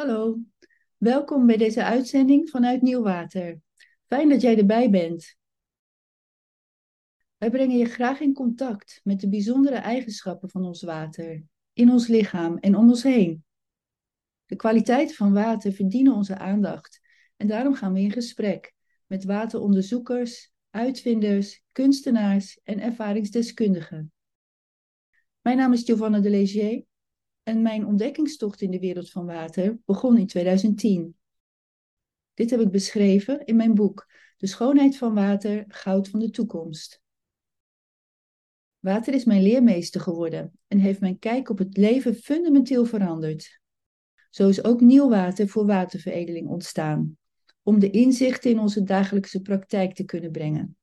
Hallo, welkom bij deze uitzending vanuit Nieuwwater. Fijn dat jij erbij bent. Wij brengen je graag in contact met de bijzondere eigenschappen van ons water, in ons lichaam en om ons heen. De kwaliteit van water verdienen onze aandacht en daarom gaan we in gesprek met wateronderzoekers, uitvinders, kunstenaars en ervaringsdeskundigen. Mijn naam is Giovanna de Legier en mijn ontdekkingstocht in de wereld van water begon in 2010. Dit heb ik beschreven in mijn boek De schoonheid van water, goud van de toekomst. Water is mijn leermeester geworden en heeft mijn kijk op het leven fundamenteel veranderd. Zo is ook nieuw water voor waterveredeling ontstaan, om de inzichten in onze dagelijkse praktijk te kunnen brengen.